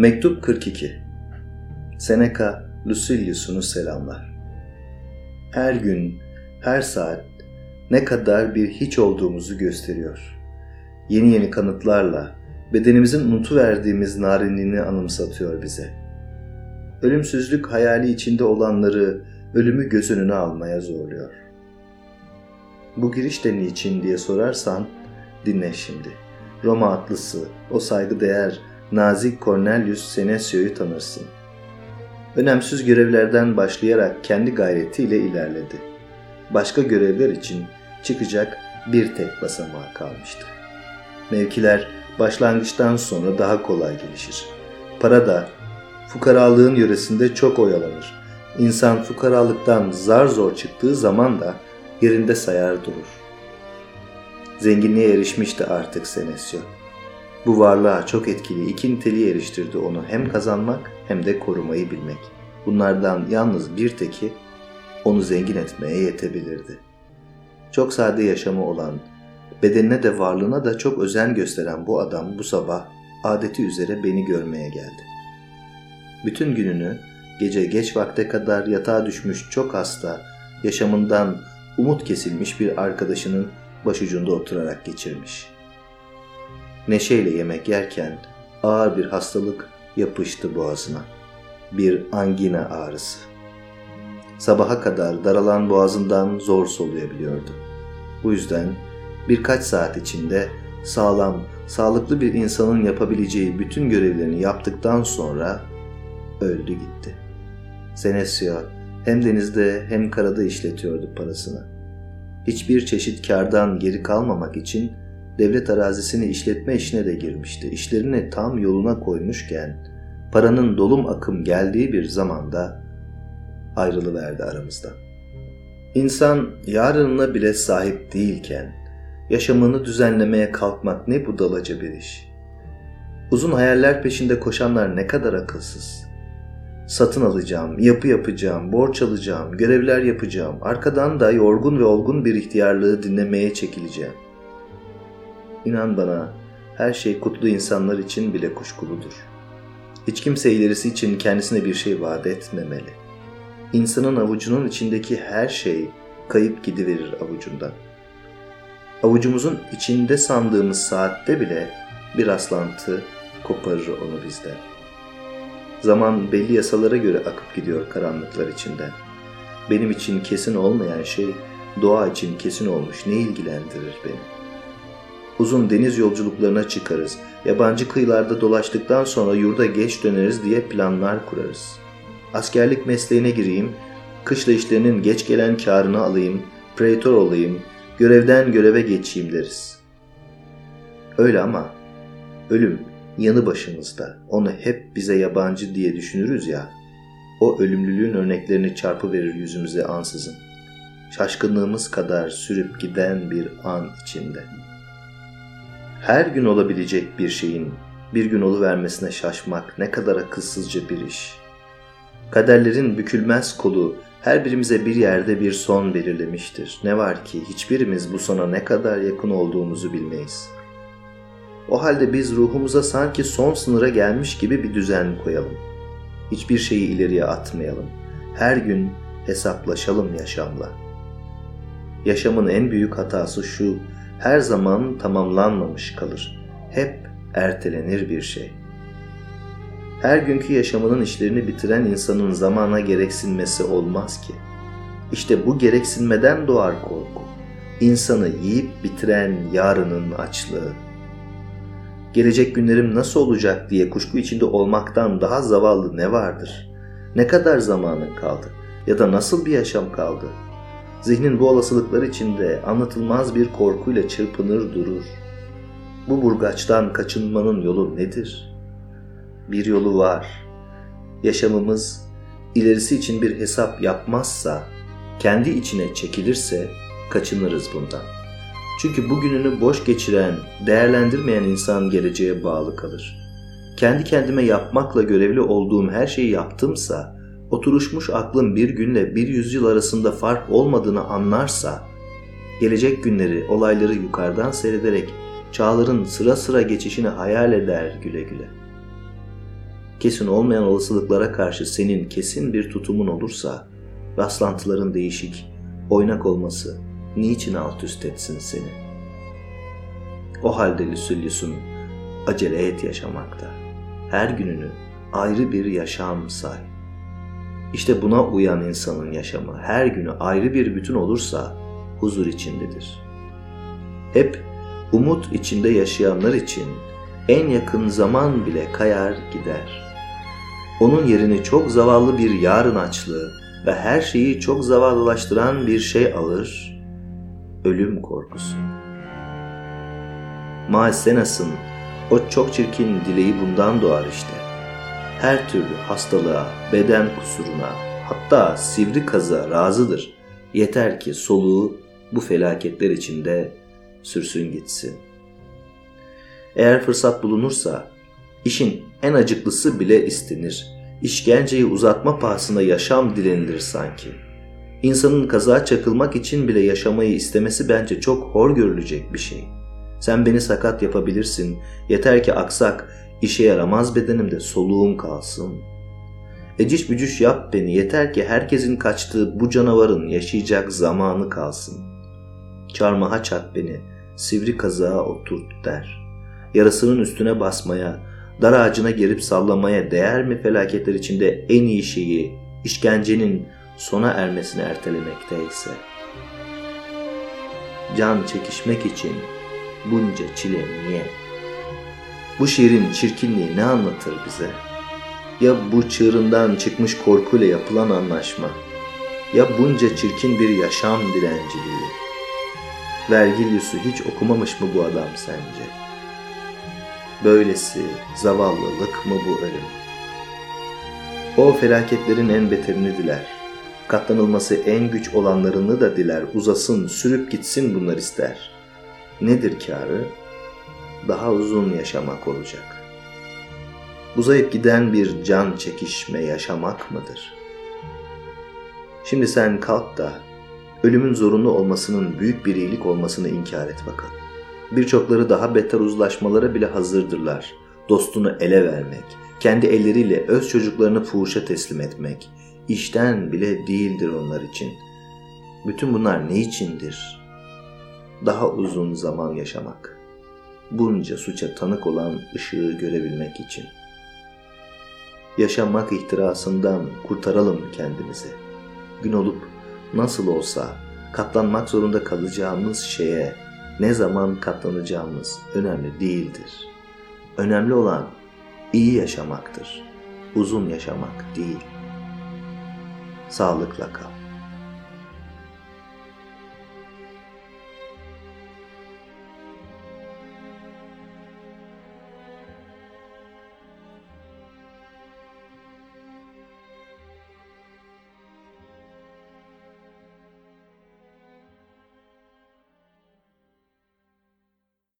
Mektup 42 Seneca Lucilius'unu selamlar. Her gün, her saat ne kadar bir hiç olduğumuzu gösteriyor. Yeni yeni kanıtlarla bedenimizin unutuverdiğimiz narinliğini anımsatıyor bize. Ölümsüzlük hayali içinde olanları ölümü göz önüne almaya zorluyor. Bu giriş de niçin diye sorarsan dinle şimdi. Roma atlısı, o saygıdeğer nazik Cornelius Senesio'yu tanırsın. Önemsiz görevlerden başlayarak kendi gayretiyle ilerledi. Başka görevler için çıkacak bir tek basamağı kalmıştı. Mevkiler başlangıçtan sonra daha kolay gelişir. Para da fukaralığın yöresinde çok oyalanır. İnsan fukaralıktan zar zor çıktığı zaman da yerinde sayar durur. Zenginliğe erişmişti artık Senesio. Bu varlığa çok etkili iki niteliği eriştirdi onu hem kazanmak hem de korumayı bilmek. Bunlardan yalnız bir teki onu zengin etmeye yetebilirdi. Çok sade yaşamı olan, bedenine de varlığına da çok özen gösteren bu adam bu sabah adeti üzere beni görmeye geldi. Bütün gününü gece geç vakte kadar yatağa düşmüş çok hasta, yaşamından umut kesilmiş bir arkadaşının başucunda oturarak geçirmiş. Neşeyle yemek yerken ağır bir hastalık yapıştı boğazına. Bir angina ağrısı. Sabaha kadar daralan boğazından zor soluyabiliyordu. Bu yüzden birkaç saat içinde sağlam, sağlıklı bir insanın yapabileceği bütün görevlerini yaptıktan sonra öldü gitti. Senesio hem denizde hem karada işletiyordu parasını. Hiçbir çeşit kardan geri kalmamak için devlet arazisini işletme işine de girmişti. İşlerini tam yoluna koymuşken paranın dolum akım geldiği bir zamanda ayrılıverdi aramızdan. İnsan yarınına bile sahip değilken yaşamını düzenlemeye kalkmak ne budalaca bir iş. Uzun hayaller peşinde koşanlar ne kadar akılsız. Satın alacağım, yapı yapacağım, borç alacağım, görevler yapacağım. Arkadan da yorgun ve olgun bir ihtiyarlığı dinlemeye çekileceğim. İnan bana her şey kutlu insanlar için bile kuşkuludur. Hiç kimse ilerisi için kendisine bir şey vaat etmemeli. İnsanın avucunun içindeki her şey kayıp gidiverir avucundan. Avucumuzun içinde sandığımız saatte bile bir aslantı koparır onu bizden. Zaman belli yasalara göre akıp gidiyor karanlıklar içinden. Benim için kesin olmayan şey doğa için kesin olmuş ne ilgilendirir beni? Uzun deniz yolculuklarına çıkarız. Yabancı kıyılarda dolaştıktan sonra yurda geç döneriz diye planlar kurarız. Askerlik mesleğine gireyim, kışla işlerinin geç gelen karını alayım, pretor olayım, görevden göreve geçeyim deriz. Öyle ama ölüm yanı başımızda. Onu hep bize yabancı diye düşünürüz ya. O ölümlülüğün örneklerini çarpı verir yüzümüze ansızın. Şaşkınlığımız kadar sürüp giden bir an içinde. Her gün olabilecek bir şeyin bir gün vermesine şaşmak ne kadar akılsızca bir iş. Kaderlerin bükülmez kolu her birimize bir yerde bir son belirlemiştir. Ne var ki hiçbirimiz bu sona ne kadar yakın olduğumuzu bilmeyiz. O halde biz ruhumuza sanki son sınıra gelmiş gibi bir düzen koyalım. Hiçbir şeyi ileriye atmayalım. Her gün hesaplaşalım yaşamla. Yaşamın en büyük hatası şu, her zaman tamamlanmamış kalır. Hep ertelenir bir şey. Her günkü yaşamının işlerini bitiren insanın zamana gereksinmesi olmaz ki. İşte bu gereksinmeden doğar korku. İnsanı yiyip bitiren yarının açlığı. Gelecek günlerim nasıl olacak diye kuşku içinde olmaktan daha zavallı ne vardır? Ne kadar zamanın kaldı? Ya da nasıl bir yaşam kaldı? Zihnin bu olasılıklar içinde anlatılmaz bir korkuyla çırpınır durur. Bu burgaçtan kaçınmanın yolu nedir? Bir yolu var. Yaşamımız ilerisi için bir hesap yapmazsa, kendi içine çekilirse kaçınırız bundan. Çünkü bugününü boş geçiren, değerlendirmeyen insan geleceğe bağlı kalır. Kendi kendime yapmakla görevli olduğum her şeyi yaptımsa, oturuşmuş aklım bir günle bir yüzyıl arasında fark olmadığını anlarsa, gelecek günleri, olayları yukarıdan seyrederek çağların sıra sıra geçişini hayal eder güle güle. kesin olmayan olasılıklara karşı senin kesin bir tutumun olursa, rastlantıların değişik, oynak olması niçin alt üst etsin seni? O halde Lüsüllis'un acele et yaşamakta. Her gününü ayrı bir yaşam say. İşte buna uyan insanın yaşamı her günü ayrı bir bütün olursa huzur içindedir. Hep umut içinde yaşayanlar için en yakın zaman bile kayar gider. Onun yerini çok zavallı bir yarın açlığı ve her şeyi çok zavallılaştıran bir şey alır, ölüm korkusu. Maessenas'ın o çok çirkin dileği bundan doğar işte. Her türlü hastalığa, beden kusuruna, hatta sivri kaza razıdır. Yeter ki soluğu bu felaketler içinde sürsün gitsin. Eğer fırsat bulunursa işin en acıklısı bile istenir. İşkenceyi uzatma pahasına yaşam dilenilir sanki. İnsanın kaza çakılmak için bile yaşamayı istemesi bence çok hor görülecek bir şey. Sen beni sakat yapabilirsin, yeter ki aksak, işe yaramaz bedenimde soluğum kalsın. Eciş bücüş yap beni, yeter ki herkesin kaçtığı bu canavarın yaşayacak zamanı kalsın. Çarmıha çak beni, sivri kazağa oturt der. Yarasının üstüne basmaya, dar ağacına gerip sallamaya değer mi felaketler içinde en iyi şeyi, işkencenin sona ermesini ertelemekteyse? Can çekişmek için bunca çile niye? Bu şiirin çirkinliği ne anlatır bize? Ya bu çığırından çıkmış korkuyla yapılan anlaşma? Ya bunca çirkin bir yaşam dilenciliği? Vergilius'u hiç okumamış mı bu adam sence? Böylesi zavallılık mı bu ölüm? O felaketlerin en beterini diler. Katlanılması en güç olanlarını da diler. Uzasın, sürüp gitsin bunlar ister. Nedir kârı? Daha uzun yaşamak olacak. Uzayıp giden bir can çekişme yaşamak mıdır? Şimdi sen kalk da ölümün zorunlu olmasının büyük bir iyilik olmasını inkar et bakalım. Birçokları daha beter uzlaşmalara bile hazırdırlar. Dostunu ele vermek, kendi elleriyle öz çocuklarını fuhuşa teslim etmek, işten bile değildir onlar için. Bütün bunlar ne içindir? Daha uzun zaman yaşamak. Bunca suça tanık olan ışığı görebilmek için. Yaşamak ihtirasından kurtaralım kendimizi. Gün olup nasıl olsa katlanmak zorunda kalacağımız şeye ne zaman katlanacağımız önemli değildir. Önemli olan iyi yaşamaktır. Uzun yaşamak değil. Sağlıkla kal.